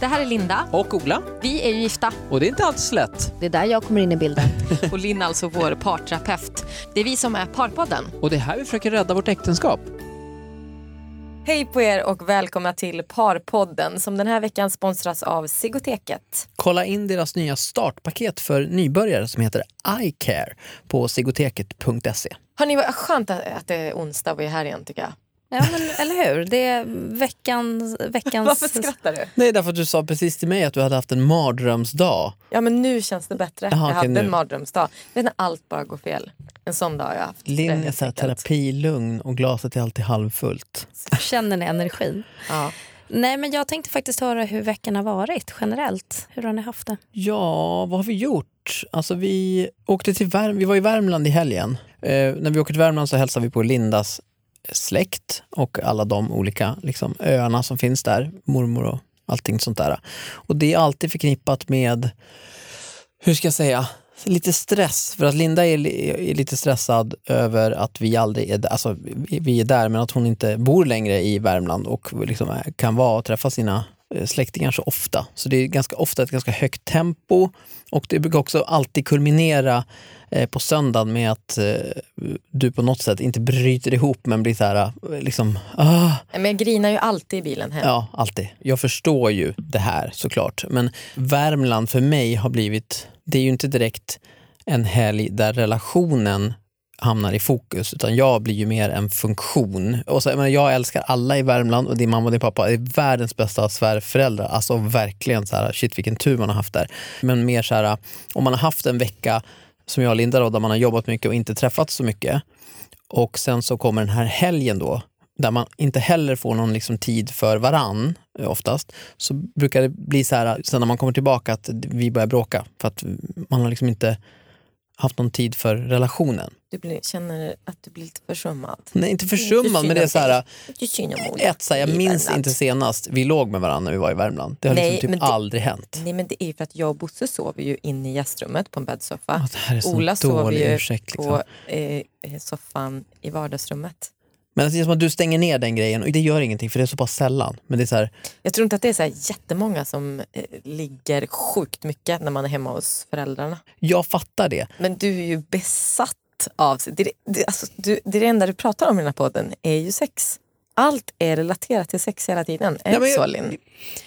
Det här är Linda. Och Ola. Vi är ju gifta. Och det är inte alls lätt. Det är där jag kommer in i bilden. och Linn alltså vår parterapeut. Det är vi som är Parpodden. Och det är här vi försöker rädda vårt äktenskap. Hej på er och välkomna till Parpodden som den här veckan sponsras av Sigoteket. Kolla in deras nya startpaket för nybörjare som heter iCare på sigoteket.se. Hörni, vad skönt att det är onsdag och vi är här igen tycker jag. Ja, men, eller hur? Det är veckan, veckans... Varför skrattar du? Nej, därför att du sa precis till mig att du hade haft en mardrömsdag. Ja men nu känns det bättre. Jaha, jag hade nu. en mardrömsdag. Vet när allt bara går fel. En sån dag har jag haft. Linn är så här enkelt. terapilugn och glaset är alltid halvfullt. Känner ni energin? Ja. Nej, men jag tänkte faktiskt höra hur veckan har varit generellt. Hur har ni haft det? Ja, vad har vi gjort? Alltså vi, åkte till Värm- vi var i Värmland i helgen. Eh, när vi åker till Värmland så hälsar vi på Lindas släkt och alla de olika liksom, öarna som finns där. Mormor och allting sånt där. Och det är alltid förknippat med, hur ska jag säga, lite stress. För att Linda är, li- är lite stressad över att vi aldrig är där, alltså vi, vi är där men att hon inte bor längre i Värmland och liksom kan vara och träffa sina släktingar så ofta. Så det är ganska ofta ett ganska högt tempo och det brukar också alltid kulminera eh, på söndagen med att eh, du på något sätt inte bryter ihop men blir så här, eh, liksom, ah, Men jag grinar ju alltid i bilen hem. Ja, alltid. Jag förstår ju det här såklart. Men Värmland för mig har blivit, det är ju inte direkt en helg där relationen hamnar i fokus, utan jag blir ju mer en funktion. Och så, jag, menar, jag älskar alla i Värmland och din mamma och din pappa är världens bästa svärföräldrar. Alltså verkligen så här, shit vilken tur man har haft där. Men mer så här, om man har haft en vecka som jag och Linda då, där man har jobbat mycket och inte träffats så mycket och sen så kommer den här helgen då, där man inte heller får någon liksom tid för varann eh, oftast, så brukar det bli så här sen när man kommer tillbaka att vi börjar bråka för att man har liksom inte haft någon tid för relationen. Du blir, känner att du blir lite försummad. Nej, inte försummad, men det är så här, ett, så här, jag minns Värmland. inte senast vi låg med varandra när vi var i Värmland. Det har Nej, liksom typ det- aldrig hänt. Nej men det är för att jag och Bosse sover ju inne i gästrummet på en bäddsoffa. Ola sover ju ursäkt. Liksom. på eh, eh, soffan i vardagsrummet. Men det är som att du stänger ner den grejen och det gör ingenting för det är så pass sällan. Men det är så här, Jag tror inte att det är så här jättemånga som eh, ligger sjukt mycket när man är hemma hos föräldrarna. jag fattar det. Men du är ju besatt av... Det, det, det, alltså, du, det enda du pratar om i den här podden är ju sex. Allt är relaterat till sex hela tiden. Ja, det men så Linn?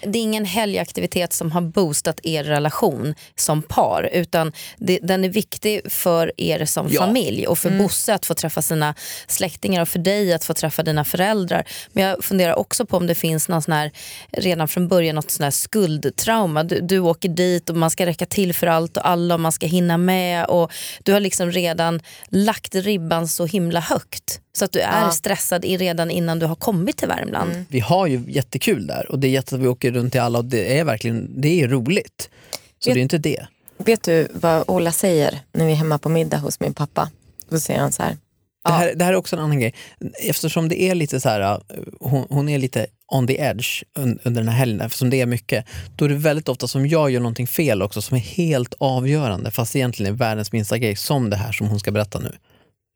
Det är ingen helgaktivitet som har boostat er relation som par utan det, den är viktig för er som Ja. familj och för Bosse att få träffa sina släktingar och för dig att få träffa dina föräldrar. Men jag funderar också på om det finns någon sån här, redan från början något sån här skuldtrauma. Du, du åker dit och man ska räcka till för allt och alla och man ska hinna med och du har liksom redan lagt ribban så himla högt. Så att du är Ja. stressad i, redan innan du har kommit till Värmland. Vi har ju jättekul där och det är jätte att vi åker runt till alla och det är verkligen det är roligt. Så Vet- det är inte det. Vet du vad Ola säger när vi är hemma på middag hos min pappa? Då säger han så här. Det här, det här är också en annan grej. Eftersom det är lite så här, uh, hon, hon är lite on the edge un, under den här helgen, eftersom det är mycket, då är det väldigt ofta som jag gör någonting fel också som är helt avgörande, fast egentligen är världens minsta grej, som det här som hon ska berätta nu.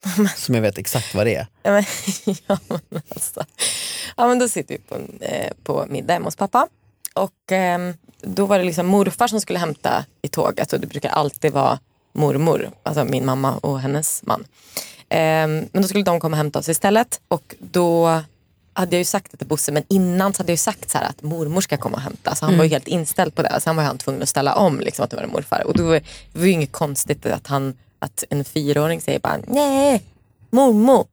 Som jag vet exakt vad det är. Ja men, ja, men alltså. ja men då sitter vi på, eh, på middag hemma hos pappa. Och ehm, då var det liksom morfar som skulle hämta i tåget och det brukar alltid vara mormor, alltså min mamma och hennes man. Ehm, men då skulle de komma och hämta oss istället och då hade jag ju sagt det till Bosse men innan så hade jag ju sagt så att mormor ska komma och hämta. Så han var ju helt inställd på det. Så han var han tvungen att ställa om liksom, att det var morfar. Och då var det var ju inget konstigt att, han, att en fyraåring säger bara nej, mormor.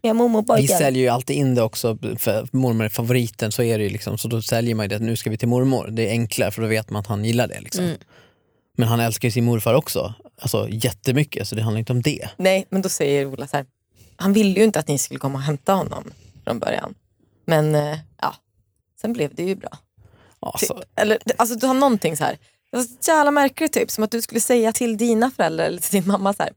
Ja, mormor Vi säljer ju alltid in det också, för mormor är favoriten, så är det ju liksom, så då säljer man ju det att nu ska vi till mormor. Det är enklare för då vet man att han gillar det. Liksom. Men han älskar ju sin morfar också, alltså jättemycket, så det handlar inte om det. Nej, men då säger Ola så här. Han ville ju inte att ni skulle komma och hämta honom från början. Men eh, ja, sen blev det ju bra. Alltså, Typ. Eller, alltså du har någonting så här. Det var så jävla märkligt typ. Som att du skulle säga till dina föräldrar eller till din mamma så här.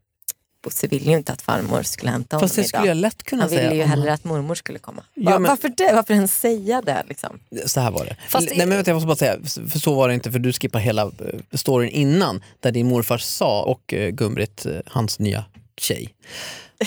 Bosse ville ju inte att farmor skulle hämta honom fast det skulle idag. jag lätt kunna Han ville säga. ju om hellre att mormor skulle komma. Ja, men- Varför det? Varför ens säga det? Liksom? Så här var det. Fast Nej, men vänta, jag måste bara säga, för så var det inte för du skippar hela eh, storyn innan där din morfar sa och eh, Gumbrit, eh, hans nya tjej.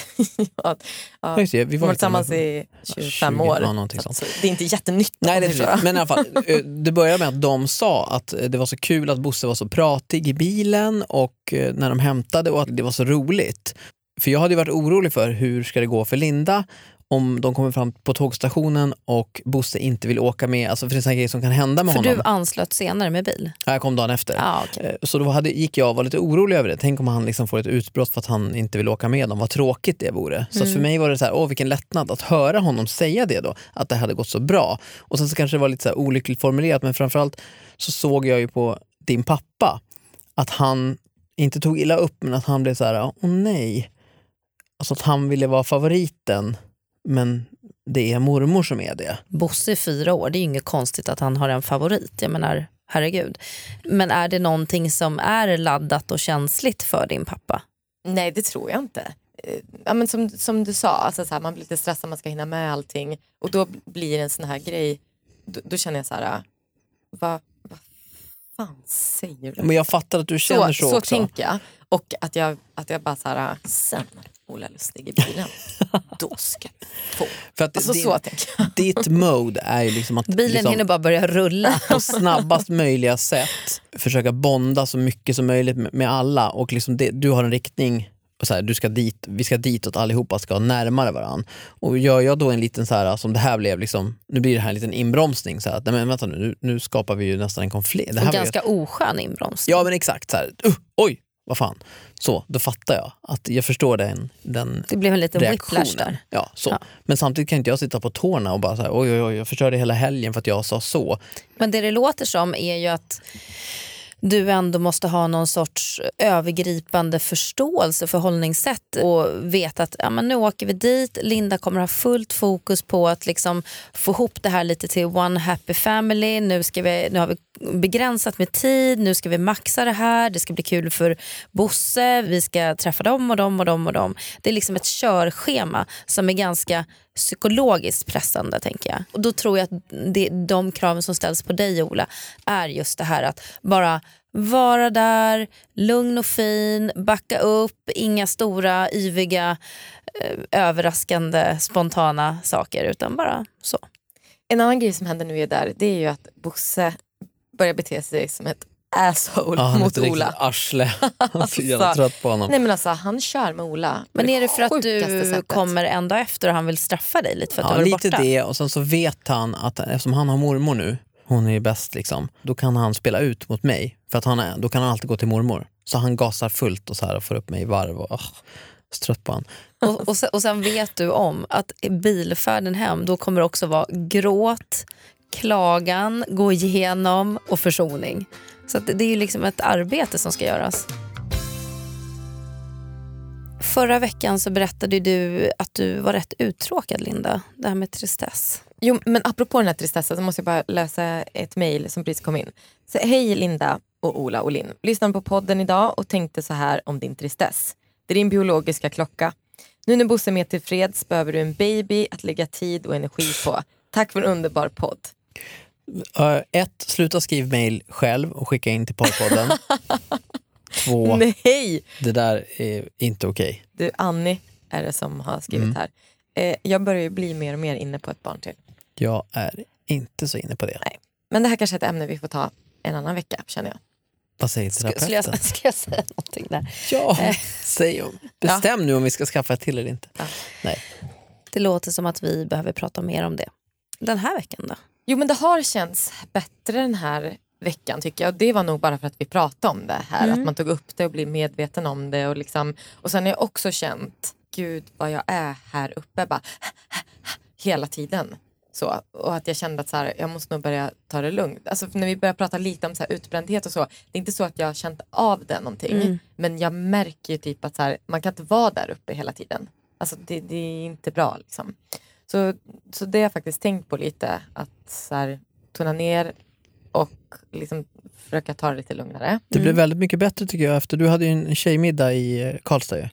ja, Ja, just det, vi var tillsammans i 25 20, år. ja, Så det är inte jättenytt. Nej, det är. Men i alla fall, eh, det började med att de sa att eh, det var så kul att Bosse var så pratig i bilen och eh, när de hämtade och att det var så roligt. För jag hade ju varit orolig för hur ska det gå för Linda om de kommer fram på tågstationen och Bosse inte vill åka med. Alltså för det är såna grejer som kan hända med För honom. du anslöt senare med bil? Ja, Jag kom dagen efter. Ja, okej. Eh, Så då hade, gick jag och var lite orolig över det. Tänk om han liksom får ett utbrott för att han inte vill åka med dem. Vad tråkigt det vore. Så Mm. för mig var det så här, åh vilken lättnad att höra honom säga det då. Att det hade gått så bra. Och sen så kanske det var lite så olyckligt formulerat men framförallt så såg jag ju på din pappa att han inte tog illa upp men att han blev så här, åh nej. Alltså att han ville vara favoriten men det är mormor som är det. Bosse är fyra år, det är ju inget konstigt att han har en favorit. Jag menar, herregud. Men är det någonting som är laddat och känsligt för din pappa? Nej, det tror jag inte. Eh, Ja, men som, som du sa, alltså så här, man blir lite stressad, man ska hinna med allting. Och då blir det en sån här grej, då, då känner jag så här, vad vad fan säger du? Men jag fattar att du känner så, så också. tänker jag. Och att jag, att jag bara så här, ah, sen Ola Lustig i bilen, då ska du få. För att Alltså din- så tänker jag. ditt mode är ju liksom att Bilen liksom, hinner bara börja rulla. på snabbast möjliga sätt försöka bonda så mycket som möjligt med, med alla och liksom det, du har en riktning så här, du ska dit, vi ska ditåt allihopa ska närmare varandra. Och gör jag då en liten så här, som det här blev, liksom, nu blir det här en liten inbromsning. Så här, att, nej men vänta nu, nu, nu skapar vi ju nästan en konflikt. Det här Och var ju- ganska oskön inbromsning. Ja men exakt, så här, uh, oj, vad fan. Så, då fattar jag att jag förstår den, den Det blev en liten whiplash reaktionen. där. Ja, så. Ja. Men samtidigt kan inte jag sitta på tårna och bara så här, oj oj oj, jag förstörde hela helgen för att jag sa så. Men det det låter som är ju att du ändå måste ha någon sorts övergripande förståelse, förhållningssätt och veta att ja, men nu åker vi dit, Linda kommer ha fullt fokus på att liksom få ihop det här lite till one happy family. Nu, ska vi, nu har vi begränsat med tid, nu ska vi maxa det här, det ska bli kul för Bosse, vi ska träffa dem och dem och dem och dem. Det är liksom ett körschema som är ganska psykologiskt pressande tänker jag. Och då tror jag att det, de kraven som ställs på dig Ola är just det här att bara vara där, lugn och fin, backa upp, inga stora yviga eh, överraskande spontana saker utan bara så. En annan grej som händer nu är där, det är ju att Bosse börjar bete sig som ett asshole Ja, han är mot ett riktigt Ola. arsle. Jag är så jävla Alltså, trött på honom. Nej men alltså han kör med Ola. Men är det för att du sättet. kommer en dag efter och han vill straffa dig lite för att Ja, du har varit lite borta? det och sen så vet han att eftersom han har mormor nu, hon är ju bäst liksom, då kan han spela ut mot mig. För att han är, då kan han alltid gå till mormor. Så han gasar fullt och så här och får upp mig i varv. Och, oh, så trött på han. Och, och, sen, och sen vet du om att bilfärden hem då kommer det också vara gråt, klagan, gå igenom och försoning. Så att det det är ju liksom ett arbete som ska göras. Förra veckan så berättade du att du var rätt uttråkad Linda, det här med tristess. Jo, men apropå den här tristessen så måste jag bara läsa ett mejl som precis kom in. Så, Hej Linda och Ola och Linn. Lyssnade på podden idag och tänkte så här om din tristess. Det är din biologiska klocka. Nu när Bosse är mer tillfreds behöver du en baby att lägga tid och energi på. Tack för en underbar podd. Uh, ett, sluta skriv mail själv och skicka in till Parpodden. Två, Nej! det där är inte okej. Du, Annie är det som har skrivit Mm. här. Eh, jag börjar ju bli mer och mer inne på ett barn till. Jag är inte så inne på det. Nej. Men det här kanske är ett ämne vi får ta en annan vecka känner jag. Vad säger skulle, terapeuten? jag, ska jag säga någonting där? Ja, Eh. säg om. Bestäm nu om vi ska skaffa ett till eller inte. Ja. Nej. Det låter som att vi behöver prata mer om det. Den här veckan då? Jo men det har känts bättre den här veckan tycker jag. Och det var nog bara för att vi pratade om det här. Mm. Att man tog upp det och blev medveten om det. Och, liksom, och sen har jag också känt, gud vad jag är här uppe. Bara, hela tiden. Så, och att jag kände att så här, jag måste nog börja ta det lugnt. Alltså, när vi börjar prata lite om så här, utbrändhet och så. Det är inte så att jag har känt av det någonting. Mm. Men jag märker ju typ att så här, man kan inte vara där uppe hela tiden. Alltså, det, det är inte bra. Liksom. Så, så det har jag faktiskt tänkt på lite. Att så här, tona ner och liksom försöka ta det lite lugnare. Det blev väldigt mycket bättre tycker jag efter du hade ju en tjejmiddag i eh, Karlstad ju.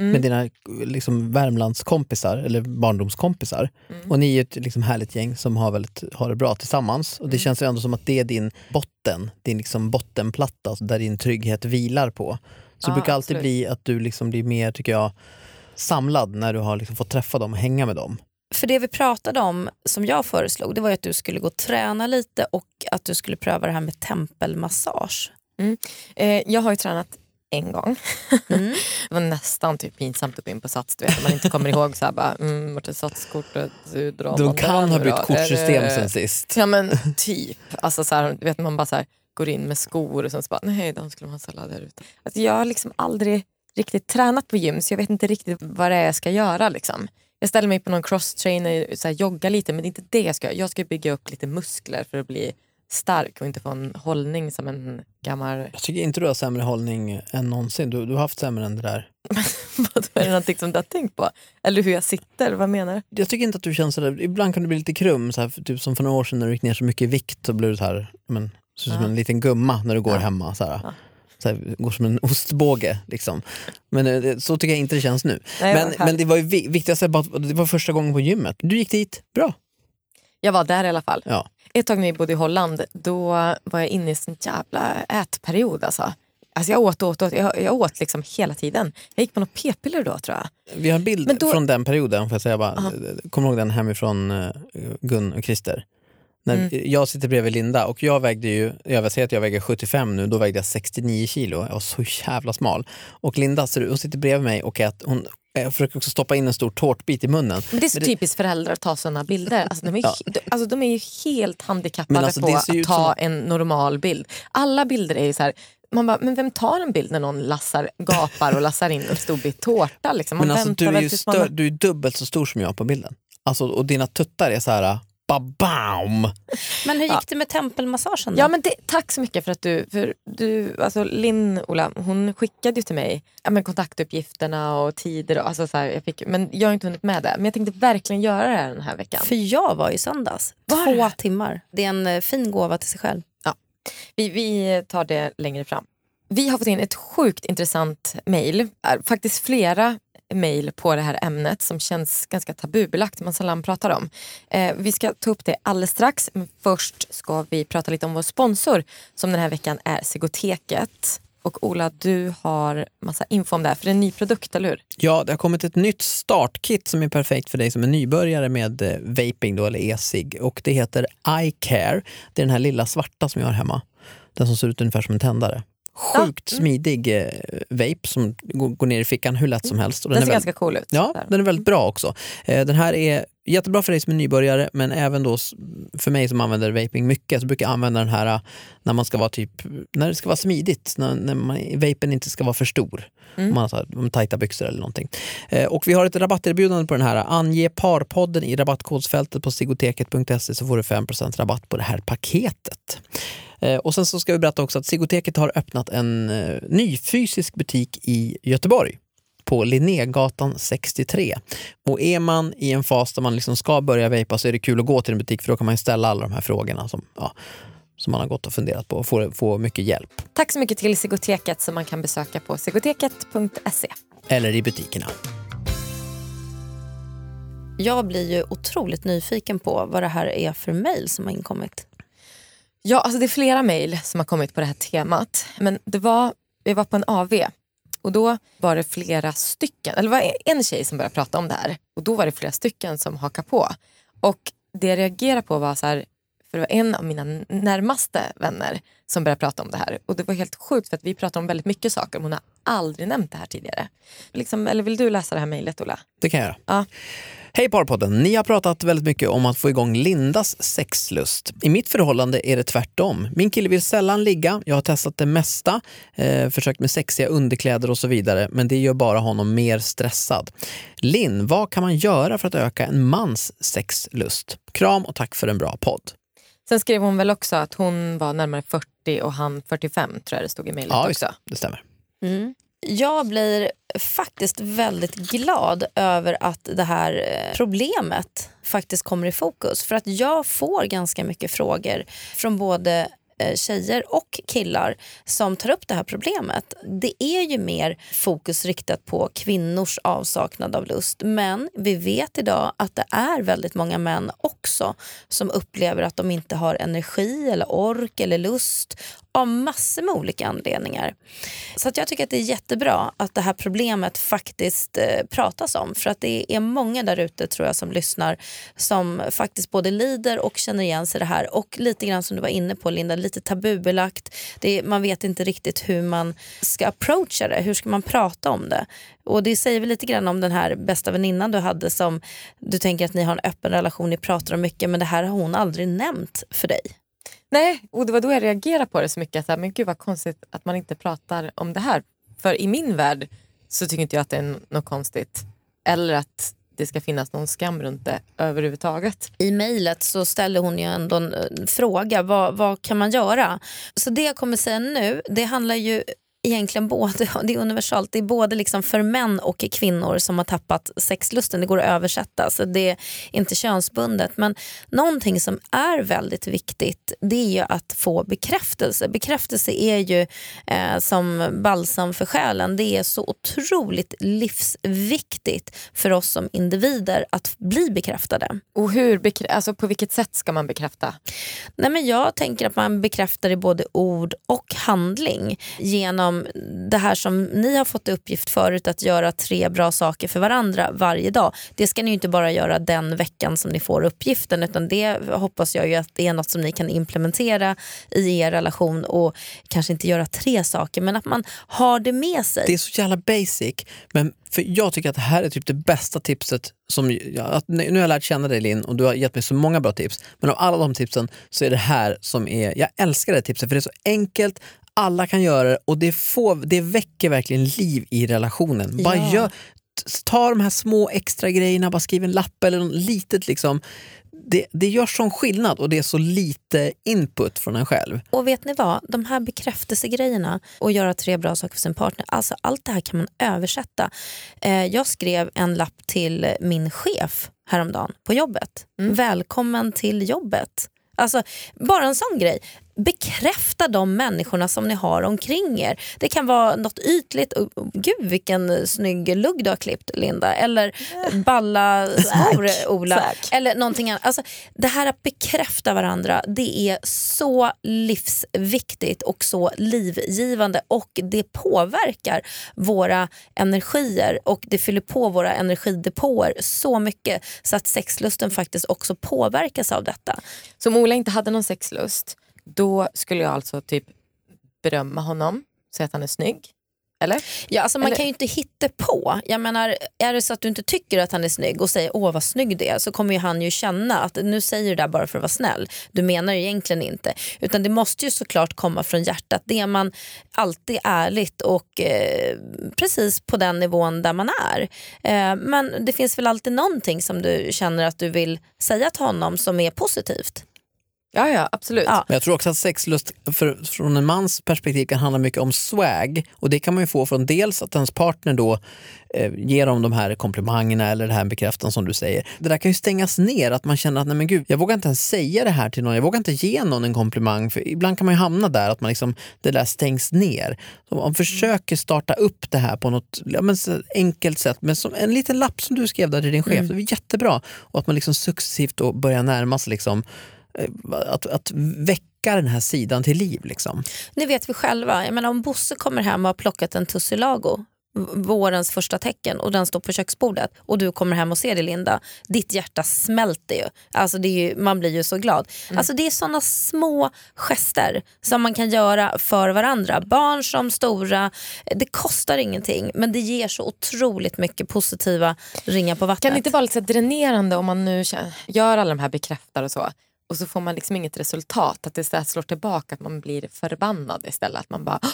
Mm. med dina liksom, Värmlandskompisar eller barndomskompisar. Mm. Och ni är ett liksom, härligt gäng som har, väldigt, har det bra tillsammans. Och det Mm. känns ju ändå som att det är din botten, din liksom, bottenplatta alltså, där din trygghet vilar på. Så Ja, det brukar alltid absolut. bli att du liksom blir mer, tycker jag, samlad när du har liksom fått träffa dem och hänga med dem. För det vi pratade om, som jag föreslog, det var ju att du skulle gå och träna lite och att du skulle pröva det här med tempelmassage. Eh, jag har ju tränat en gång. Mm. Det var nästan typ pinsamt att gå in på Sats. Du vet, man inte kommer ihåg så här bara, mm, vart är Satskortet? De kan ha bytt då? kortsystem sen sist. Ja men typ. Alltså, så här, du vet, man bara så här, går in med skor och sen så bara, nej de skulle man ha sallad där ute. Alltså, jag har liksom aldrig riktigt tränat på gym så jag vet inte riktigt vad det är jag ska göra. Liksom. Jag ställer mig på någon crosstrainer och så här, jogga lite men det är inte det jag ska. Jag ska bygga upp lite muskler för att bli stark och inte få en hållning som en gammal... Jag tycker inte du har sämre hållning än någonsin. Du, du har haft sämre än det där. Vadå, är det någonting som du har tänkt på? Eller hur jag sitter? Vad menar du? Jag tycker inte att du känns sådär, ibland kan du bli lite krum, så här, typ som för några år sedan när du gick ner så mycket i vikt så blev du så här, men, så som en liten gumma när du går Ja. hemma. Så här. Ja. Så här, går som en ostbåge. Liksom. Men eh, så tycker jag inte det känns nu. Nej, men, men det var ju vi- viktigast det var första gången på gymmet. Du gick dit, bra. Jag var där i alla fall. Ja. Ett tag när vi bodde i Holland, då var jag inne i en jävla ätperiod. Alltså. Alltså jag åt och åt, åt. Jag, jag åt liksom hela tiden. Jag gick på något p-piller då tror jag. Vi har en bild då- från den perioden, får jag säga bara. Aha. Kommer du ihåg den hemifrån uh, Gun och Christer? När Mm. Jag sitter bredvid Linda och jag vägde ju, jag säga att jag väger 75 nu, då vägde jag 69 kilo. Jag var så jävla smal. Och Linda hon sitter bredvid mig och ät, hon eh, försöker också stoppa in en stor tårtbit i munnen. Men det är så Men det- typiskt föräldrar att ta sådana bilder. Alltså de, är Ja. de- alltså de är ju helt handikappade alltså, på att ta som- en normal bild. Alla bilder är ju så här, man bara, men vem tar en bild när någon lassar, gapar och lassar in en stor bit tårta? Liksom? Man Men alltså, du är ju man du är dubbelt så stor som jag på bilden. Alltså, och dina tuttar är så här, babaum! Men hur gick Ja. det med tempelmassagen då? Ja, men det, tack så mycket för att du, för du alltså Linn, Ola, hon skickade ju till mig ja, men kontaktuppgifterna och tider. Och, alltså, så här, jag fick, men jag har inte hunnit med det. Men jag tänkte verkligen göra det här den här veckan. För jag var i söndags. Var Två timmar. Det är en eh, fin gåva till sig själv. Vi, vi tar det längre fram. Vi har fått in ett sjukt intressant mejl. Faktiskt flera mejl på det här ämnet som känns ganska tabubelagt, man sällan pratar om. Eh, vi ska ta upp det alldeles strax, men först ska vi prata lite om vår sponsor som den här veckan är Segoteket. Och Ola, du har massa info om det här, för det är en ny produkt, eller hur? Ja, det har kommit ett nytt startkit som är perfekt för dig som är nybörjare med eh, vaping då, eller e-cig. Och det heter iCare. Det är den här lilla svarta som jag har hemma. Den som ser ut ungefär som en tändare. Sjukt mm. smidig eh, vape som går, ner i fickan hur lätt som helst. Och Den, ser är ganska cool ut. Ja, Där. den är väldigt bra också. Eh, Den här är jättebra för dig som är nybörjare men även då för mig som använder vaping mycket så brukar jag använda den här eh, när man ska vara typ, när det ska vara smidigt, när, när man, vapen inte ska vara för stor. Mm. Om man har om tajta byxor eller någonting. Eh, Och vi har ett rabatterbjudande på den här. Ange parpodden i rabattkodsfältet på sigoteket.se så får du 5% rabatt på det här paketet. Eh, Och sen så ska vi berätta också att Sigoteket har öppnat en eh, ny fysisk butik i Göteborg på Linnégatan 63. Och är man i en fas där man liksom ska börja vejpa så är det kul att gå till en butik för då kan man ställa alla de här frågorna som, ja, som man har gått och funderat på och få, få mycket hjälp. Tack så mycket till Segoteket som man kan besöka på segoteket.se. Eller i butikerna. Jag blir ju otroligt nyfiken på vad det här är för mejl som har inkommit. Ja, alltså det är flera mejl som har kommit på det här temat. Men det var, vi var på en AV och då var det flera stycken, eller det var en tjej som började prata om det här och då var det flera stycken som hakade på. Och det jag reagerade på var så här, för det var en av mina närmaste vänner som började prata om det här. Och det var helt sjukt för att vi pratar om väldigt mycket saker. Hon har aldrig nämnt det här tidigare. Liksom, eller vill du läsa det här mejlet Ola? Det kan jag göra. Ja. Hej Parpodden! Ni har pratat väldigt mycket om att få igång Lindas sexlust. I mitt förhållande är det tvärtom. Min kille vill sällan ligga, jag har testat det mesta, eh, försökt med sexiga underkläder och så vidare, men det gör bara honom mer stressad. Linn, vad kan man göra för att öka en mans sexlust? Kram och tack för en bra podd. Sen skrev hon väl också att hon var närmare 40 och han 45 tror jag det stod i mejlet Ja, också. det stämmer. Mm. Jag blir faktiskt väldigt glad över att det här eh, problemet faktiskt kommer i fokus. För att jag får ganska mycket frågor från både eh, tjejer och killar som tar upp det här problemet. Det är ju mer fokus riktat på kvinnors avsaknad av lust men vi vet idag att det är väldigt många män också som upplever att de inte har energi eller ork eller lust av massor med olika anledningar. Så att jag tycker att det är jättebra att det här problemet faktiskt eh, pratas om. För att det är många där ute tror jag som lyssnar som faktiskt både lider och känner igen sig i det här. Och lite grann som du var inne på Linda, lite tabubelagt. Det är, man vet inte riktigt hur man ska approacha det. Hur ska man prata om det? Och det säger väl lite grann om den här bästa väninnan du hade som du tänker att ni har en öppen relation, ni pratar om mycket men det här har hon aldrig nämnt för dig. Nej, och det var då jag reagerade på det så mycket. Att, men gud vad konstigt att man inte pratar om det här. För i min värld så tycker inte jag att det är något konstigt. Eller att det ska finnas någon skam runt det överhuvudtaget. I mejlet så ställer hon ju ändå en eh, fråga, vad, vad kan man göra? Så det jag kommer säga nu, det handlar ju egentligen både, det är universalt, det är både liksom för män och kvinnor som har tappat sexlusten. Det går att översätta, så det är inte könsbundet. Men någonting som är väldigt viktigt det är ju att få bekräftelse. Bekräftelse är ju eh, som balsam för själen. Det är så otroligt livsviktigt för oss som individer att bli bekräftade. Och hur, alltså på vilket sätt ska man bekräfta? Nej, men jag tänker att man bekräftar i både ord och handling genom Liksom det här som ni har fått uppgift förut att göra tre bra saker för varandra varje dag. Det ska ni inte bara göra den veckan som ni får uppgiften utan det hoppas jag ju att det är något som ni kan implementera i er relation och kanske inte göra tre saker men att man har det med sig. Det är så jävla basic men för jag tycker att det här är typ det bästa tipset. Som, ja, nu har jag lärt känna dig Linn och du har gett mig så många bra tips. Men av alla de tipsen så är det här som är, jag älskar det här tipset för det är så enkelt, alla kan göra det och det, får, det väcker verkligen liv i relationen. Bara gör, ta de här små extra grejerna, bara skriv en lapp eller något litet. Liksom. Det, det gör sån skillnad och det är så lite input från en själv. Och vet ni vad? De här bekräftelsegrejerna och göra tre bra saker för sin partner, alltså allt det här kan man översätta. Eh, jag skrev en lapp till min chef häromdagen på jobbet. Mm. Välkommen till jobbet. Alltså, bara en sån grej bekräfta de människorna som ni har omkring er. Det kan vara något ytligt, oh, gud vilken snygg lugg du har klippt Linda, eller balla skor Ola. Eller någonting annat. Alltså, det här att bekräfta varandra det är så livsviktigt och så livgivande och det påverkar våra energier och det fyller på våra energidepåer så mycket så att sexlusten faktiskt också påverkas av detta. Så om Ola inte hade någon sexlust då skulle jag alltså typ berömma honom, säga att han är snygg. Eller? Ja, alltså man Eller? kan ju inte hitta på. Jag menar, är det så att du inte tycker att han är snygg och säger åh vad snygg det är så kommer ju han ju känna att nu säger du det bara för att vara snäll. Du menar det egentligen inte. Utan det måste ju såklart komma från hjärtat. Det är man alltid ärligt och eh, precis på den nivån där man är. Eh, men det finns väl alltid någonting som du känner att du vill säga till honom som är positivt. Ja, ja absolut. Ja. Men jag tror också att sexlust för, från en mans perspektiv kan handla mycket om swag och det kan man ju få från dels att ens partner då eh, ger dem de här komplimangerna eller det här bekräftan som du säger. Det där kan ju stängas ner, att man känner att nej men gud, jag vågar inte ens säga det här till någon, jag vågar inte ge någon en komplimang för ibland kan man ju hamna där att man liksom, det där stängs ner. Så man försöker starta upp det här på något ja, men enkelt sätt, men som en liten lapp som du skrev där till din chef, mm. det är jättebra. Och att man liksom successivt då börjar närma sig liksom att, att väcka den här sidan till liv. Liksom. Det vet vi själva. Jag menar, om Bosse kommer hem och har plockat en tussilago vårens första tecken och den står på köksbordet och du kommer hem och ser det Linda, ditt hjärta smälter ju. Alltså det är ju, man blir ju så glad. Mm. Alltså det är såna små gester som man kan göra för varandra. Barn som stora, det kostar ingenting men det ger så otroligt mycket positiva ringar på vattnet. Kan det inte vara lite dränerande om man nu gör alla de här bekräftar och så och så får man liksom inget resultat. Att det slår tillbaka, att man blir förbannad istället. Att man bara ah,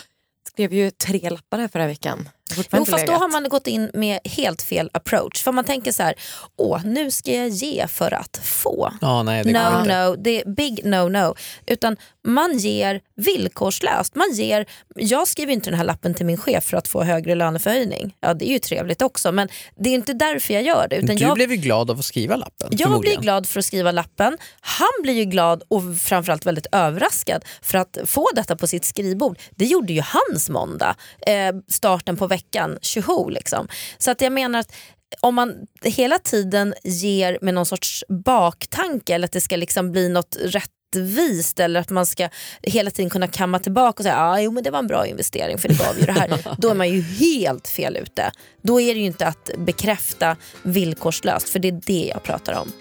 skrev ju tre lappar här förra veckan. Jo, fast då har man gått in med helt fel approach. För man tänker så här, åh nu ska jag ge för att få. Ja, nej, det no, no, det är big no, no. Utan man ger villkorslöst. Man ger, jag skriver inte den här lappen till min chef för att få högre löneförhöjning. Ja, det är ju trevligt också men det är inte därför jag gör det. Utan du jag, blev ju glad av att skriva lappen. Jag blir glad för att skriva lappen. Han blir ju glad och framförallt väldigt överraskad för att få detta på sitt skrivbord. Det gjorde ju hans måndag. Eh, starten på veckan, tjoho liksom. Så att jag menar att om man hela tiden ger med någon sorts baktanke eller att det ska liksom bli något rättvist eller att man ska hela tiden kunna kamma tillbaka och säga ah, jo, men det var en bra investering för det gav ju det här. Då är man ju helt fel ute. Då är det ju inte att bekräfta villkorslöst för det är det jag pratar om.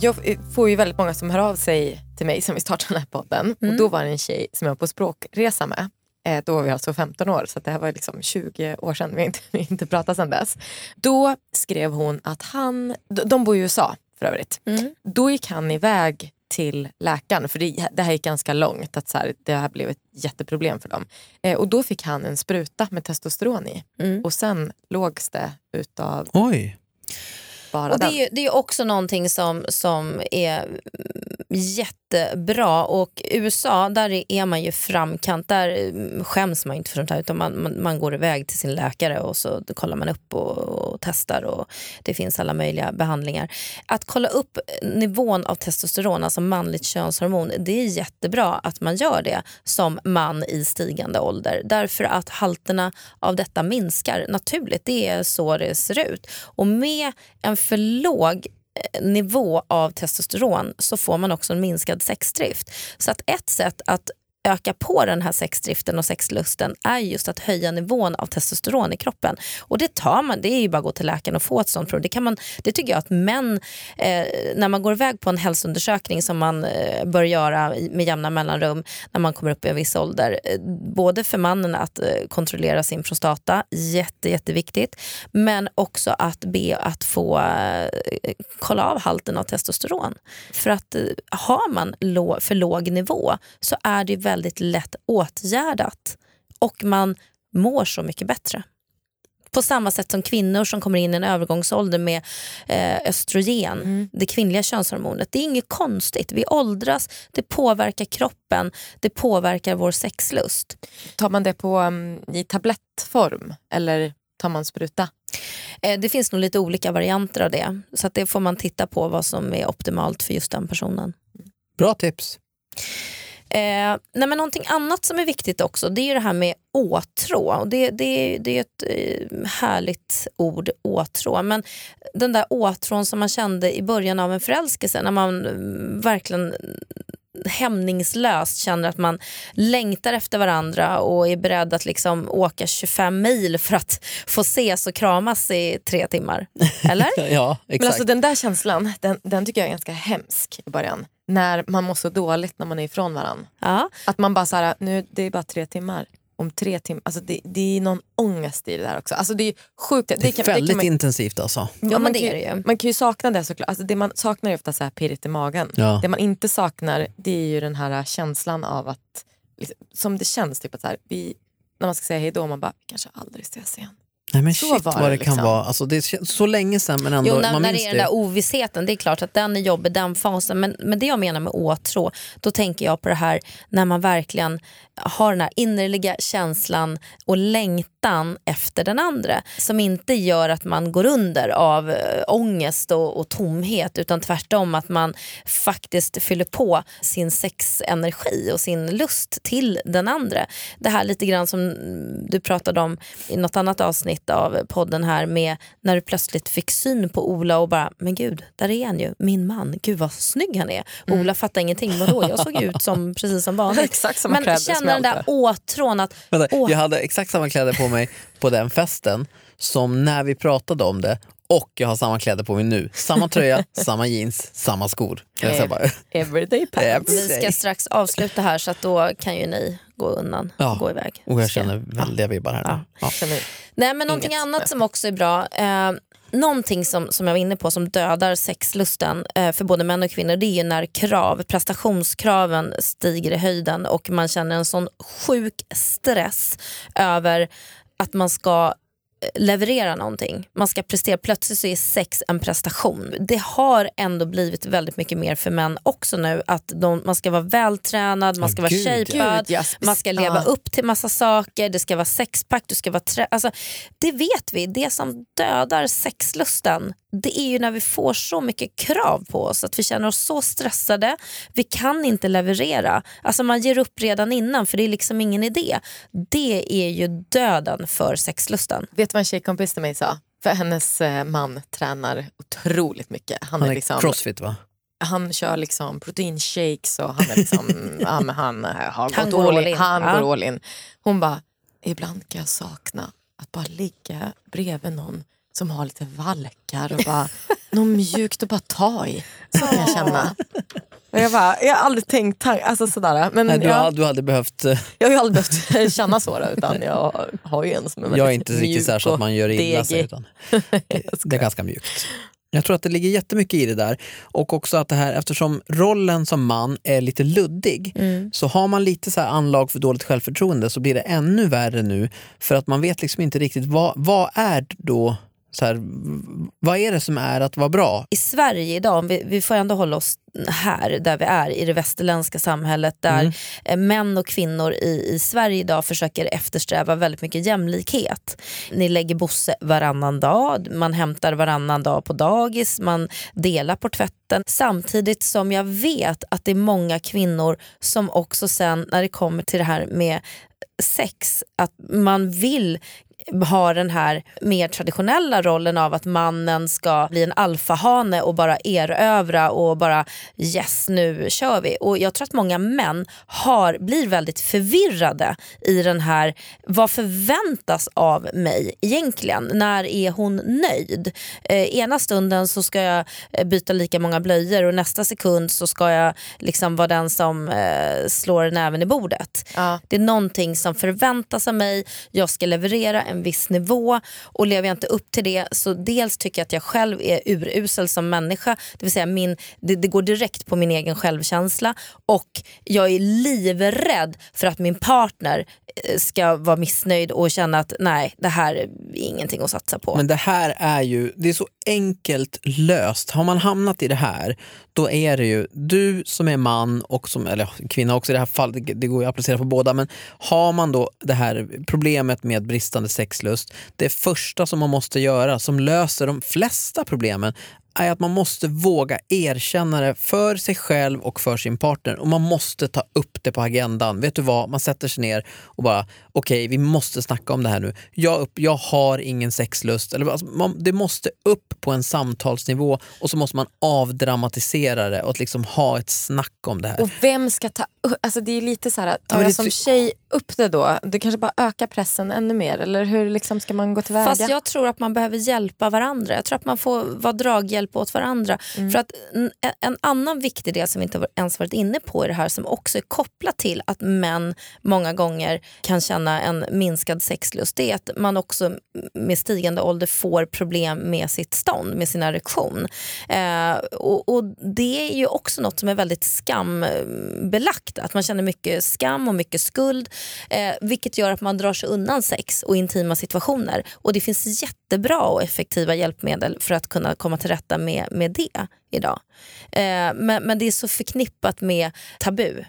Jag får ju väldigt många som hör av sig till mig som vi startade den här podden. Mm. Och då var det en tjej som jag var på språkresa med. Eh, då var vi alltså 15 år, så det här var liksom 20 år sedan. Vi har inte, vi inte pratat sedan dess. Då skrev hon att han, de, bor i USA för övrigt. Mm. Då gick han iväg till läkaren, för det, det här gick ganska långt. Att så här, det här blev ett jätteproblem för dem. Eh, och då fick han en spruta med testosteron i. Mm. Och sen lågs det utav Oj. bara Och det den. är ju det är också någonting som, som är jättebra och USA där är man ju framkant, där mm, skäms man inte för sånt här utan man, man, man går iväg till sin läkare och så kollar man upp och, och testar och det finns alla möjliga behandlingar. Att kolla upp nivån av testosteron, alltså manligt könshormon, det är jättebra att man gör det som man i stigande ålder därför att halterna av detta minskar naturligt. Det är så det ser ut. Och med en för låg nivå av testosteron så får man också en minskad sexdrift. Så att ett sätt att öka på den här sexdriften och sexlusten är just att höja nivån av testosteron i kroppen. Och det tar man, det är ju bara att gå till läkaren och få ett sånt prov. Det, kan man, det tycker jag att män, eh, när man går iväg på en hälsoundersökning som man eh, bör göra med jämna mellanrum när man kommer upp i en viss ålder. Eh, både för mannen att eh, kontrollera sin prostata, jätte, jätteviktigt. Men också att be att få eh, kolla av halten av testosteron. För att eh, har man lå- för låg nivå så är det väldigt lätt åtgärdat och man mår så mycket bättre. På samma sätt som kvinnor som kommer in i en övergångsålder med eh, östrogen, det kvinnliga könshormonet. Det är inget konstigt. Vi åldras, det påverkar kroppen, det påverkar vår sexlust. Tar man det på, um, i tablettform eller tar man spruta? Eh, det finns nog lite olika varianter av det. Så att det får man titta på vad som är optimalt för just den personen. Bra tips. Eh, nej men någonting annat som är viktigt också det är ju det här med åtrå. Och det, det, det är ett eh, härligt ord, åtrå. Men den där åtrån som man kände i början av en förälskelse när man mm, verkligen hämningslöst känner att man längtar efter varandra och är beredd att liksom åka 25 mil för att få ses och kramas i tre timmar. Eller? Ja, exakt. Men alltså den där känslan, den, den tycker jag är ganska hemsk i början. När man mår så dåligt när man är ifrån varandra. Ja. Att man bara såhär, nu det är bara tre timmar. Om tre timmar, alltså det, det är någon ångest i det där också. Alltså det är sjukt. det är kan- väldigt kan man, intensivt alltså. Ja, man det kan ju- det. Man kan ju sakna det såklart. Alltså det man saknar är ofta så här pirrigt i magen. Ja. Det man inte saknar det är ju den här känslan av att, liksom, som det känns, typ att så här, vi, när man ska säga hej då, man bara, vi kanske aldrig ses igen. Nej men Så shit var vad det det kan liksom. vara. Alltså, det är så länge sedan men ändå, Jo, när, man när minns det är den där ovissheten, det är klart att den är jobbig, den fasen. Men, men det jag menar med åtrå, då tänker jag på det här när man verkligen har den här innerliga känslan och längtan efter den andra. Som inte gör att man går under av äh, ångest och, och tomhet utan tvärtom att man faktiskt fyller på sin sexenergi och sin lust till den andra. Det här lite grann som du pratade om i något annat avsnitt av podden här med när du plötsligt fick syn på Ola och bara, men gud, där är han ju, min man, gud vad snygg han är. Och Ola fattar ingenting, vadå, jag såg ut som, precis som vanligt. Exakt samma men kläder känner den där åtrån att, Vänta, åh, Jag hade exakt samma kläder på mig på den festen som när vi pratade om det och jag har samma kläder på mig nu. Samma tröja, samma jeans, samma skor. Bara, Everyday pants. Vi ska strax avsluta här så att då kan ju ni gå undan Ja. och gå iväg. och jag känner väldiga vibbar här nu. Ja. Känner- Nej men någonting Inget. annat som också är bra. Eh, någonting som, som jag var inne på som dödar sexlusten eh, för både män och kvinnor det är ju när krav, prestationskraven stiger i höjden och man känner en sån sjuk stress över att man ska eh, leverera någonting. Man ska prestera. Plötsligt så är sex en prestation. Det har ändå blivit väldigt mycket mer för män också nu. Att de, man ska vara vältränad, man ska Åh, vara gud, ja. shapead, Gud, ja. man ska leva Ja. upp till massa saker, det ska vara sexpack, du ska vara trä... alltså, Det vet vi, det som dödar sexlusten det är ju när vi får så mycket krav på oss att vi känner oss så stressade, vi kan inte leverera. Alltså man ger upp redan innan för det är liksom ingen idé. Det är ju döden för sexlusten. Vet du vad en tjejkompis till mig sa? För hennes eh, man tränar otroligt mycket. Han, Han är är liksom, crossfit va? han kör liksom proteinshakes och han, är liksom, ja, men han eh, har Han gått går all in. in. Han Ja. går all in. Hon bara, ibland kan jag sakna att bara ligga bredvid någon som har lite valkar och bara något mjukt att bara ta i. Så kan jag känna. Och jag, bara, jag har aldrig tänkt alltså sådär. Men Nej, du, jag, hade, du hade behövt... eh, jag har ju aldrig behövt känna så utan jag har ju en som är väldigt Jag är inte riktigt så, här så att man gör illa sig. Utan det är ganska mjukt. Jag tror att det ligger jättemycket i det där. Och också att det här, eftersom rollen som man är lite luddig, Mm. så har man lite så här anlag för dåligt självförtroende så blir det ännu värre nu. För att man vet liksom inte riktigt vad, vad är då så här, vad är det som är att vara bra? I Sverige idag, om vi, vi får ändå hålla oss här där vi är i det västerländska samhället där eh, män och kvinnor i, i Sverige idag försöker eftersträva väldigt mycket jämlikhet. Ni lägger Bosse varannan dag, man hämtar varannan dag på dagis, man delar på tvätten. Samtidigt som jag vet att det är många kvinnor som också sen när det kommer till det här med sex, att man vill ha den här mer traditionella rollen av att mannen ska bli en alfahane och bara erövra och bara yes nu kör vi. Och Jag tror att många män har, blir väldigt förvirrade i den här, vad förväntas av mig egentligen? När är hon nöjd? Eh, ena stunden så ska jag eh, byta lika många blöjor och nästa sekund så ska jag liksom vara den som eh, slår näven i bordet. Ja. Det är någonting som förväntas av mig, jag ska leverera en en viss nivå och lever jag inte upp till det så dels tycker jag att jag själv är urusel som människa, det vill säga min, det, det går direkt på min egen självkänsla och jag är livrädd för att min partner eh, ska vara missnöjd och känna att nej, det här är ingenting att satsa på. Men det här är ju, det är så enkelt löst. Har man hamnat i det här, då är det ju du som är man och som, eller kvinna också i det här fallet, det, det går ju att applicera på båda, men har man då det här problemet med bristande sexlust, det första som man måste göra som löser de flesta problemen är att man måste våga erkänna det för sig själv och för sin partner och man måste ta upp det på agendan. Vet du vad, man sätter sig ner och bara okej, vi måste snacka om det här nu. Jag, upp, jag har ingen sexlust. Eller, alltså, man, det måste upp på en samtalsnivå och så måste man avdramatisera det och liksom ha ett snack om det här. Och vem ska ta upp, alltså det är lite så här, tar jag som tjej upp det då? Det kanske bara ökar pressen ännu mer eller hur liksom ska man gå tillväga? Fast jag tror att man behöver hjälpa varandra. Jag tror att man får vara draghjälp åt varandra. För att en, en annan viktig del som vi inte ens varit inne på i det här som också är kopplat till att män många gånger kan känna en minskad sexlust det är att man också med stigande ålder får problem med sitt stånd, med sin erektion. Eh, och, och Det är ju också något som är väldigt skambelagt. Att man känner mycket skam och mycket skuld. Eh, vilket gör att man drar sig undan sex och intima situationer. Och det finns jättebra och effektiva hjälpmedel för att kunna komma till rätta med, med det idag. Eh, men, men det är så förknippat med tabu.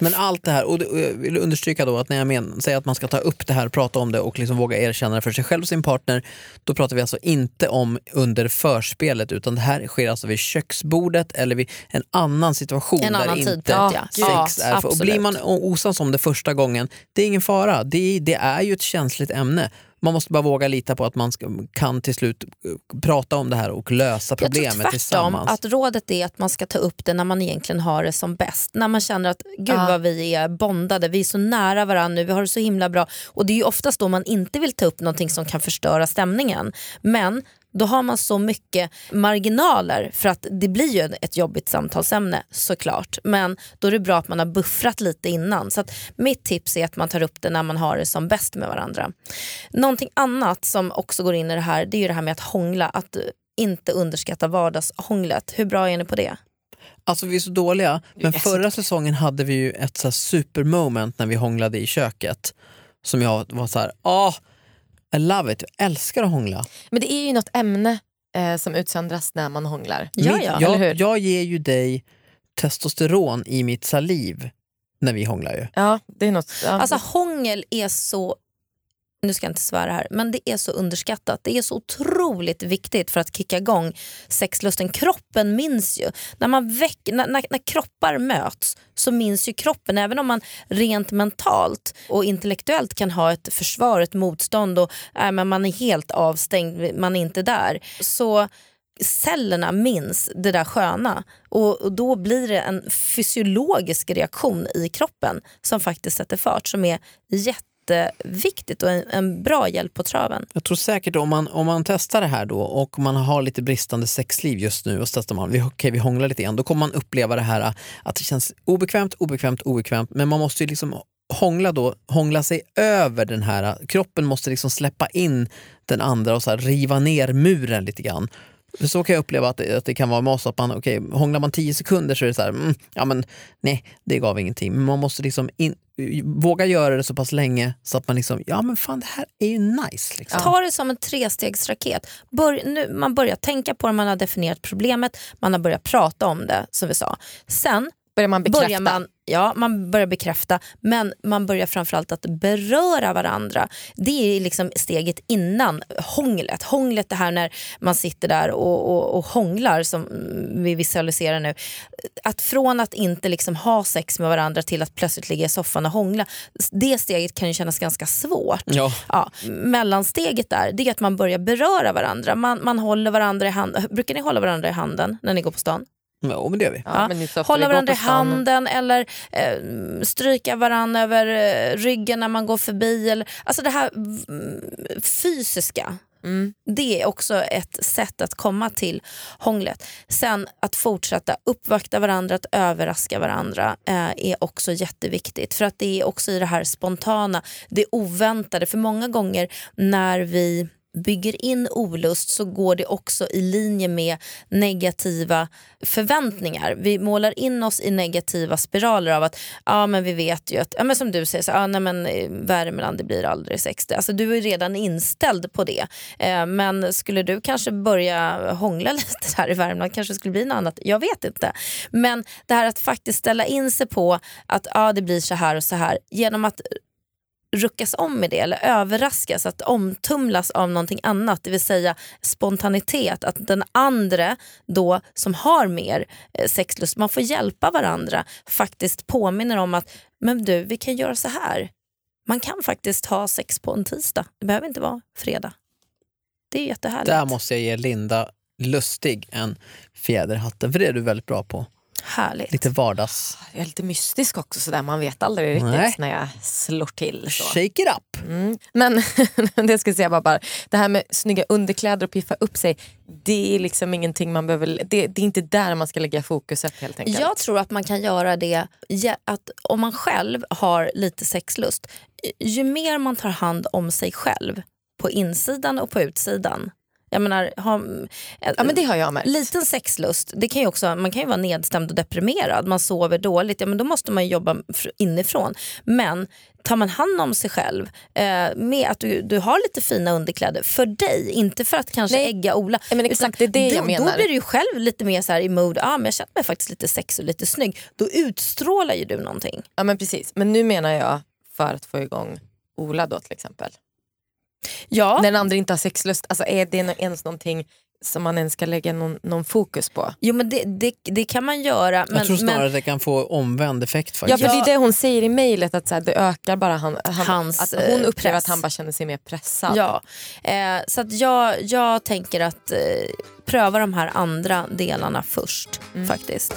Men allt det här, och det- och jag vill understryka då att när jag men, säger att man ska ta upp det här, prata om det och liksom våga erkänna det för sig själv och sin partner, då pratar vi alltså inte om under förspelet utan det här sker alltså vid köksbordet eller vid en annan situation En där annan inte tidpunkt, ja. sex Ja, är. För, och blir man osams om det första gången, det är ingen fara. Det, det är ju ett känsligt ämne. Man måste bara våga lita på att man ska, kan till slut eh, prata om det här och lösa Jag tror problemet tvärtom tillsammans. att rådet är att man ska ta upp det när man egentligen har det som bäst. När man känner att gud Ja. vad vi är bondade, vi är så nära varandra nu, vi har det så himla bra. Och det är ju oftast då man inte vill ta upp någonting som kan förstöra stämningen. Men då har man så mycket marginaler för att det blir ju ett jobbigt samtalsämne såklart. Men då är det bra att man har buffrat lite innan. Så att mitt tips är att man tar upp det när man har det som bäst med varandra. Någonting annat som också går in i det här det är ju det här med att hångla. Att inte underskatta vardagshånglet. Hur bra är ni på det? Alltså vi är så dåliga, men förra säsongen hade vi ju ett så här supermoment när vi hånglade i köket. Som jag var så här, ah, I love it, jag älskar att hångla. Men det är ju något ämne eh, som utsöndras när man hånglar. Ja, ja, eller hur? jag, jag ger ju dig testosteron i mitt saliv när vi hånglar ju. Ja, det är något. Ja. Alltså hångel är så nu ska jag inte svära här, men det är så underskattat. Det är så otroligt viktigt för att kicka igång sexlusten. Kroppen minns ju. När, man väck, när, när, när kroppar möts så minns ju kroppen, även om man rent mentalt och intellektuellt kan ha ett försvar, ett motstånd och äh, men man är helt avstängd, man är inte där. Så cellerna minns det där sköna och, och, då blir det en fysiologisk reaktion i kroppen som faktiskt sätter fart som är jätteviktigt och en, en bra hjälp på traven. Jag tror säkert om man, om man testar det här då och man har lite bristande sexliv just nu och så testar man, vi, okay, vi hånglar lite grann, då kommer man uppleva det här att det känns obekvämt, obekvämt, obekvämt men man måste ju liksom hångla då, hångla sig över den här, kroppen måste liksom släppa in den andra och så riva ner muren lite grann. Så kan jag uppleva att det, att det kan vara med oss, att man, okay, hånglar man tio sekunder så är det så här, mm, ja men nej, det gav ingenting. Men man måste liksom in, våga göra det så pass länge så att man liksom, ja men fan det här är ju nice. Liksom. Ta det som en trestegsraket. Bör, nu, man börjar tänka på det, man har definierat problemet, man har börjat prata om det som vi sa. Sen börjar man bekräfta. Börjar man, ja, man börjar bekräfta men man börjar framförallt att beröra varandra. Det är liksom steget innan hånglet. Hånglet det här när man sitter där och, och, och hånglar som vi visualiserar nu. Att från att inte liksom ha sex med varandra till att plötsligt ligga i soffan och hångla. Det steget kan ju kännas ganska svårt. Ja. Ja, mellansteget där det är att man börjar beröra varandra. Man, man håller varandra i handen. Brukar ni hålla varandra i handen när ni går på stan? Ja, men det gör vi. Ja, ofta Hålla varandra i handen eller eh, stryka varandra över eh, ryggen när man går förbi. Eller, alltså det här mm, fysiska. Mm. Det är också ett sätt att komma till hånglet. Sen att fortsätta uppvakta varandra, att överraska varandra eh, är också jätteviktigt. För att det är också i det här spontana, det oväntade. För många gånger när vi bygger in olust så går det också i linje med negativa förväntningar. Vi målar in oss i negativa spiraler av att ja men vi vet ju att, ja, men som du säger, så, ja, nej, men, eh, Värmland det blir aldrig 60. Alltså, du är redan inställd på det. Eh, men skulle du kanske börja hångla lite här i Värmland kanske skulle bli något annat. Jag vet inte. Men det här att faktiskt ställa in sig på att ja, det blir så här och så här genom att ruckas om med det eller överraskas, att omtumlas av någonting annat. Det vill säga spontanitet, att den andra då som har mer eh, sexlust, man får hjälpa varandra, faktiskt påminner om att men du, vi kan göra så här. Man kan faktiskt ha sex på en tisdag, det behöver inte vara fredag. Det är jättehärligt. Där måste jag ge Linda Lustig en fjäder i hatten, för det är du väldigt bra på. Härligt. Lite vardags... Jag är lite mystisk också sådär, man vet aldrig riktigt Nej. när jag slår till. Så. Shake it up! Mm. Men det jag ska säga var bara, det här med snygga underkläder och piffa upp sig, det är liksom ingenting man behöver, det, det är inte där man ska lägga fokuset helt enkelt. Jag tror att man kan göra det, att om man själv har lite sexlust, ju mer man tar hand om sig själv på insidan och på utsidan. Jag menar, ha, Ja men det har jag med. Liten sexlust, det kan ju också, man kan ju vara nedstämd och deprimerad, man sover dåligt, ja, men då måste man jobba fr- inifrån. Men tar man hand om sig själv eh, med att du, du har lite fina underkläder för dig, inte för att kanske Nej. ägga Ola. Ja, men exakt, det är det då, jag menar. Då blir du ju själv lite mer så här i mode, ah, men jag känner mig faktiskt lite sexig och lite snygg. Då utstrålar ju du någonting. Ja men precis, men nu menar jag för att få igång Ola då till exempel. Ja, När den andra inte har sexlust, alltså är det ens någonting som man ens ska lägga någon, någon fokus på? jo, men det, det, det kan man göra. Men, jag tror snarare men, att det kan få omvänd effekt Ja faktiskt. för det är det hon säger i mejlet, att så här, det ökar bara han, han, Hans, att hon eh, upplever press. att han bara känner sig mer pressad. Ja, eh, så att jag, jag tänker att eh, pröva de här andra delarna först Mm. faktiskt.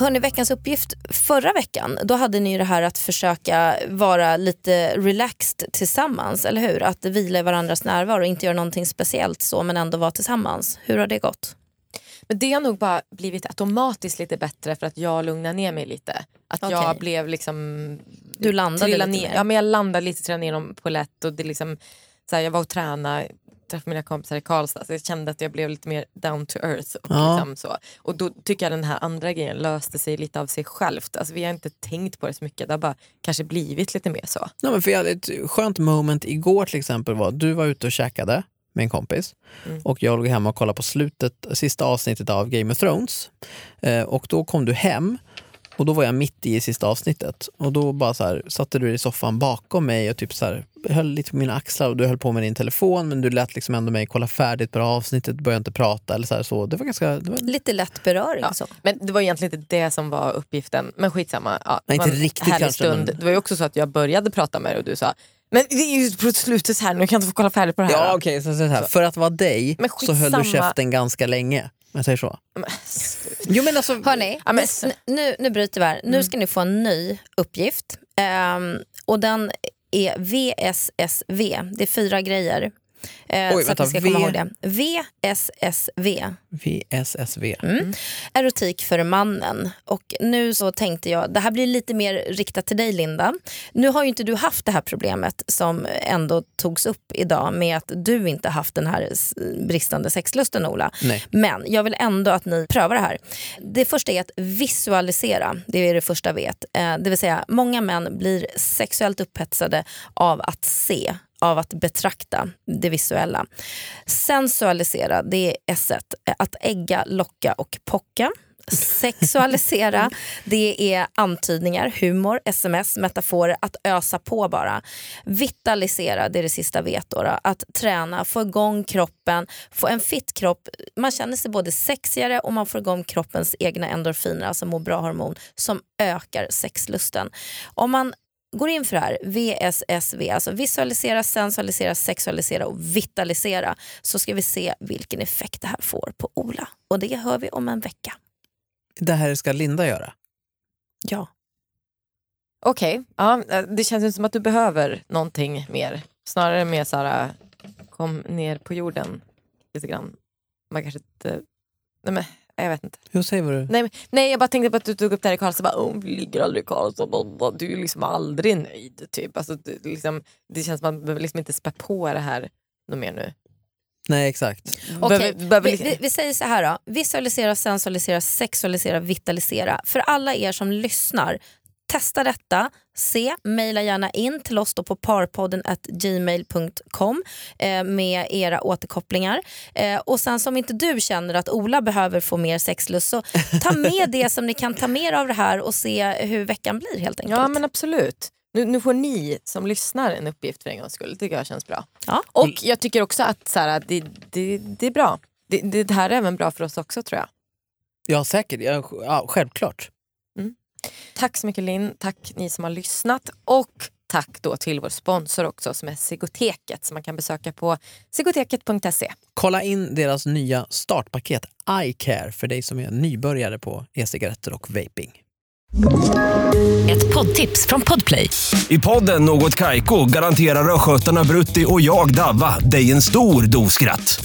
Hörni, veckans uppgift förra veckan, då hade ni ju det här att försöka vara lite relaxed tillsammans, eller hur? Att vila i varandras närvaro och inte göra någonting speciellt så men ändå vara tillsammans. Hur har det gått? Men det har nog bara blivit automatiskt lite bättre för att jag lugnar ner mig lite. Att jag Okej. blev liksom... Du landade lite ner. mer. Ja men jag landade lite, trillade ner på lätt och det liksom, så här, jag var och tränade träffade mina kompisar i Karlstad så jag kände att jag blev lite mer down to earth. Och, Ja. liksom så. och då tycker jag den här andra grejen löste sig lite av sig självt. Alltså, vi har inte tänkt på det så mycket, det har bara kanske blivit lite mer så. Nej, men för jag hade ett skönt moment igår till exempel var du var ute och käkade med en kompis Mm. och jag låg hemma och kollade på slutet, sista avsnittet av Game of Thrones. Eh, och då kom du hem Och då var jag mitt i sista avsnittet. Och då bara så här, satte du dig i soffan bakom mig och typ så här, höll lite på mina axlar och du höll på med din telefon men du lät liksom ändå mig kolla färdigt på det här avsnittet, började inte prata eller så. Här, så. Det var ganska... Det var... Lite lätt beröring. Ja, Så. men det var egentligen inte det som var uppgiften. Men skitsamma. Ja, Nej, det inte riktigt kanske, Stund. men- Det var ju också så att jag började prata med dig och du sa men det är ju på slutet här nu, kan jag inte få kolla färdigt på det här? Ja okej, så, så här. för att vara dig så höll du käften ganska länge. Jag säger så. Men, Jo men alltså, Hörni, Ja, men- nu, nu, bryter vi här. Nu ska ni få en ny uppgift. Ehm, och den är VSSV. Det är fyra grejer. Eh, Oj, så att vänta, ni ska komma V- ihåg det. VSSV. VSSV. Mm. Erotik för mannen. Och nu så tänkte jag, det här blir lite mer riktat till dig Linda. Nu har ju inte du haft det här problemet som ändå togs upp idag med att du inte haft den här bristande sexlusten Ola. Nej. Men jag vill ändå att ni prövar det här. Det första är att visualisera. Det är det första vet. Eh, Det vill säga, många män blir sexuellt upphetsade av att se av att betrakta det visuella. Sensualisera, det är S. Att ägga, locka och pocka. Sexualisera, det är antydningar, humor, sms, metaforer, att ösa på bara. Vitalisera, det är det sista vet då, då. Att träna, få igång kroppen, få en fit kropp. Man känner sig både sexigare och man får igång kroppens egna endorfiner, alltså må bra-hormon, som ökar sexlusten. Om man går in för det här, VSSV, alltså visualisera, sensualisera, sexualisera och vitalisera, så ska vi se vilken effekt det här får på Ola. Och det hör vi om en vecka. Det här ska Linda göra. Ja. Okej, ja, eh, det känns inte som att du behöver någonting mer. Snarare mer så här, kom ner på jorden lite grann. Man kanske inte... Nej, men, jag vet inte. Jo, säg vad du... Nej, men, nej, jag bara tänkte på att du tog upp det här i Karlstad. Bara, oh, vi ligger aldrig i Karlstad. Du är liksom aldrig nöjd. Typ. Alltså, det, liksom, det känns som att man behöver liksom inte spä på det här något mer nu. Nej exakt. Behöver- behöver vi, liksom- vi, vi säger så här då. Visualisera, sensualisera, sexualisera, vitalisera. För alla er som lyssnar, testa detta. Se, mejla gärna in till oss då på parpodden at gmail.com eh, med era återkopplingar. Eh, och sen som inte du känner att Ola behöver få mer sexlust så ta med det som ni kan ta med av det här och se hur veckan blir helt enkelt. Ja men absolut. Nu, nu får ni som lyssnar en uppgift för en gångs skull. Det tycker jag känns bra. Ja. Och jag tycker också att så här, det, det, det är bra. Det, det, här är även bra för oss också tror jag. Ja säkert, ja, självklart. Tack så mycket Linn, tack ni som har lyssnat och tack då till vår sponsor också som är Sigoteket som man kan besöka på sigoteket.se. Kolla in deras nya startpaket iCare för dig som är nybörjare på e-cigaretter och vaping. Ett poddtips från Podplay. I podden Något Kaiko garanterar östgötarna Brutti och jag, Davva, dig en stor dos skratt.